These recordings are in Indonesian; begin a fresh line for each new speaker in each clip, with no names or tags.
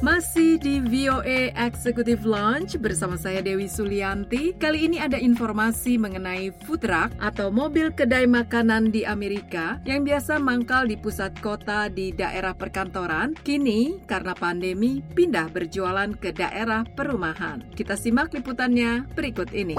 Masih di VOA Executive Lounge bersama saya Dewi Sulianti. Kali ini ada informasi mengenai food truck atau mobil kedai makanan di Amerika yang biasa mangkal di pusat kota di daerah perkantoran. Kini karena pandemi pindah berjualan ke daerah perumahan. Kita simak liputannya berikut ini.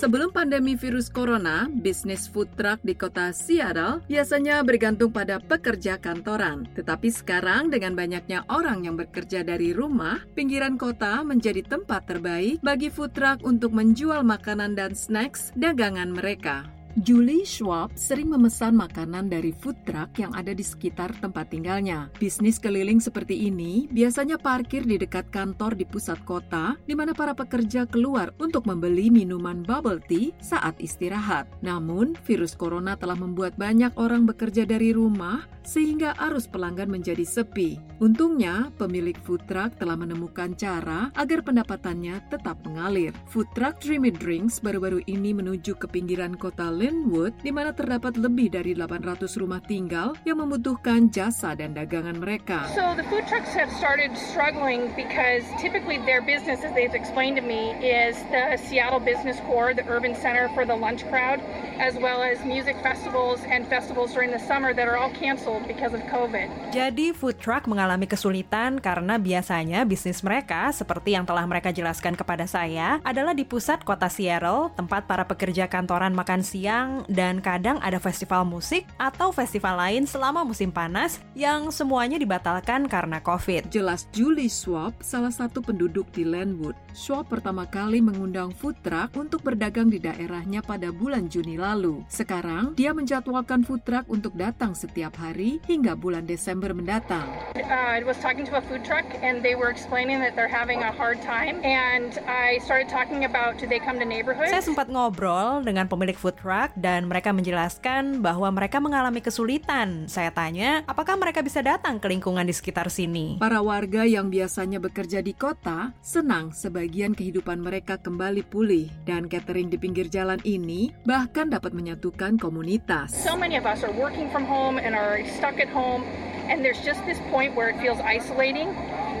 Sebelum pandemi virus corona, bisnis food truck di kota Seattle biasanya bergantung pada pekerja kantoran. Tetapi sekarang dengan banyaknya orang yang bekerja dari dari rumah, pinggiran kota menjadi tempat terbaik bagi food truck untuk menjual makanan dan snacks dagangan mereka. Julie Schwab sering memesan makanan dari food truck yang ada di sekitar tempat tinggalnya. Bisnis keliling seperti ini biasanya parkir di dekat kantor di pusat kota, di mana para pekerja keluar untuk membeli minuman bubble tea saat istirahat. Namun, virus corona telah membuat banyak orang bekerja dari rumah, sehingga arus pelanggan menjadi sepi. Untungnya, pemilik food truck telah menemukan cara agar pendapatannya tetap mengalir. Food truck Dreamy Drinks baru-baru ini menuju ke pinggiran kota Linwood, di mana terdapat lebih dari 800 rumah tinggal yang membutuhkan jasa dan dagangan mereka.
So the food trucks have started struggling because typically their business, as they've explained to me, is the Seattle Business Core, the urban center for the lunch crowd, as well as music festivals and festivals during the summer that are all canceled because of COVID.
Jadi food truck mengalami kesulitan karena biasanya bisnis mereka, seperti yang telah mereka jelaskan kepada saya, adalah di pusat kota Seattle, tempat para pekerja kantoran makan siang siang dan kadang ada festival musik atau festival lain selama musim panas yang semuanya dibatalkan karena COVID.
Jelas Julie Swap, salah satu penduduk di Landwood. Swap pertama kali mengundang food truck untuk berdagang di daerahnya pada bulan Juni lalu. Sekarang, dia menjadwalkan food truck untuk datang setiap hari hingga bulan Desember mendatang.
Uh, I was talking to a food truck and they were explaining that they're having a hard time and I started talking about do they come to neighborhoods?
Saya sempat ngobrol dengan pemilik food truck dan mereka menjelaskan bahwa mereka mengalami kesulitan. Saya tanya, apakah mereka bisa datang ke lingkungan di sekitar sini?
Para warga yang biasanya bekerja di kota senang sebagian kehidupan mereka kembali pulih dan catering di pinggir jalan ini bahkan dapat menyatukan komunitas.
So many of us are working from home and are stuck at home and there's just this point where it feels isolating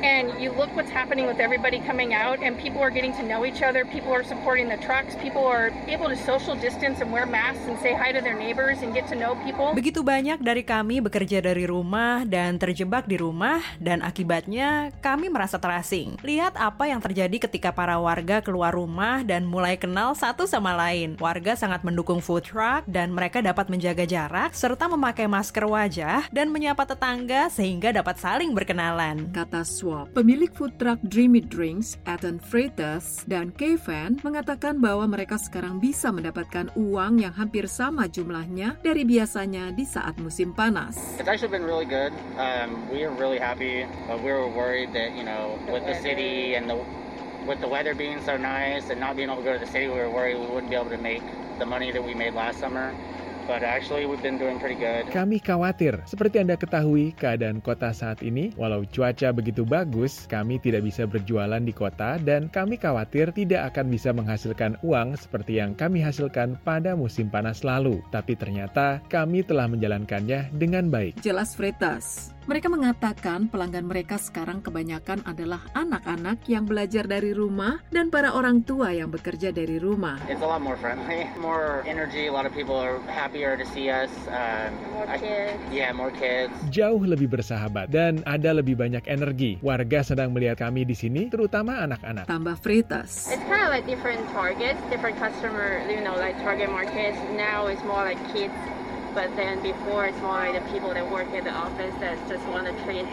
and you look what's happening with everybody coming out and people are getting to know each other people are supporting the trucks people are able to social distance and wear masks and say hi to their neighbors and get to know people.
Begitu banyak dari kami bekerja dari rumah dan terjebak di rumah dan akibatnya kami merasa terasing. Lihat apa yang terjadi ketika para warga keluar rumah dan mulai kenal satu sama lain. Warga sangat mendukung food truck dan mereka dapat menjaga jarak serta memakai masker wajah dan menyapa tetangga sehingga dapat saling berkenalan.
Kata Swap. Pemilik food truck Dreamy Drinks, Ethan Freitas, dan Kevan mengatakan bahwa mereka sekarang bisa mendapatkan uang yang hampir sama jumlahnya dari biasanya di saat musim panas.
It's actually been really good. Um, we are really happy, but we were worried that, you know, with the city and the with the weather being so nice and not being able to go to the city, we were worried we wouldn't be able to make the money that we made last summer. But actually we've been doing pretty good.
Kami khawatir. Seperti Anda ketahui, keadaan kota saat ini, walau cuaca begitu bagus, kami tidak bisa berjualan di kota dan kami khawatir tidak akan bisa menghasilkan uang seperti yang kami hasilkan pada musim panas lalu. Tapi ternyata kami telah menjalankannya dengan baik.
Jelas Fretas. Mereka mengatakan pelanggan mereka sekarang kebanyakan adalah anak-anak yang belajar dari rumah dan para orang tua yang bekerja dari rumah.
It's a lot more friendly, more energy. A lot of people are happier to see us. Um,
more kids.
I, yeah, more kids.
Jauh lebih bersahabat dan ada lebih banyak energi. Warga sedang melihat kami di sini, terutama anak-anak.
Tambah Fritas.
It's kind of like different targets, different customer, you know, like target markets. Now it's more like kids but then before it's more like the people that work at the office that just want to treat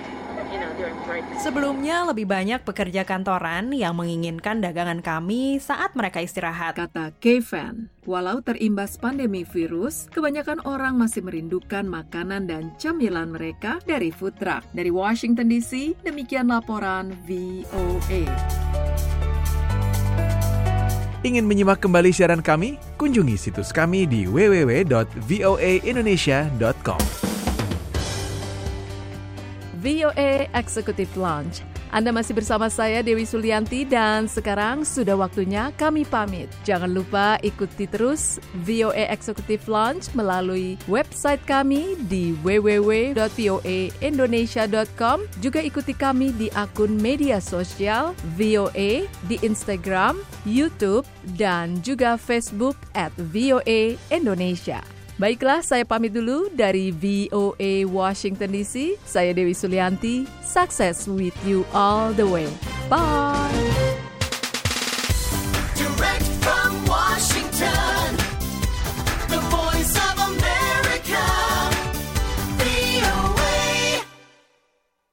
Sebelumnya lebih banyak pekerja kantoran yang menginginkan dagangan kami saat mereka istirahat.
Kata Kevan, walau terimbas pandemi virus, kebanyakan orang masih merindukan makanan dan camilan mereka dari food truck. Dari Washington DC, demikian laporan VOA.
Ingin menyimak kembali siaran kami? Kunjungi situs kami di www.voaindonesia.com.
VOA Executive Lounge Anda masih bersama saya Dewi Sulianti dan sekarang sudah waktunya kami pamit. Jangan lupa ikuti terus VOA Executive Launch melalui website kami di www.voaindonesia.com. Juga ikuti kami di akun media sosial VOA di Instagram, YouTube, dan juga Facebook at VOA Indonesia. Baiklah, saya pamit dulu dari VOA Washington DC. Saya Dewi Sulianti. Success with you all the way. Bye.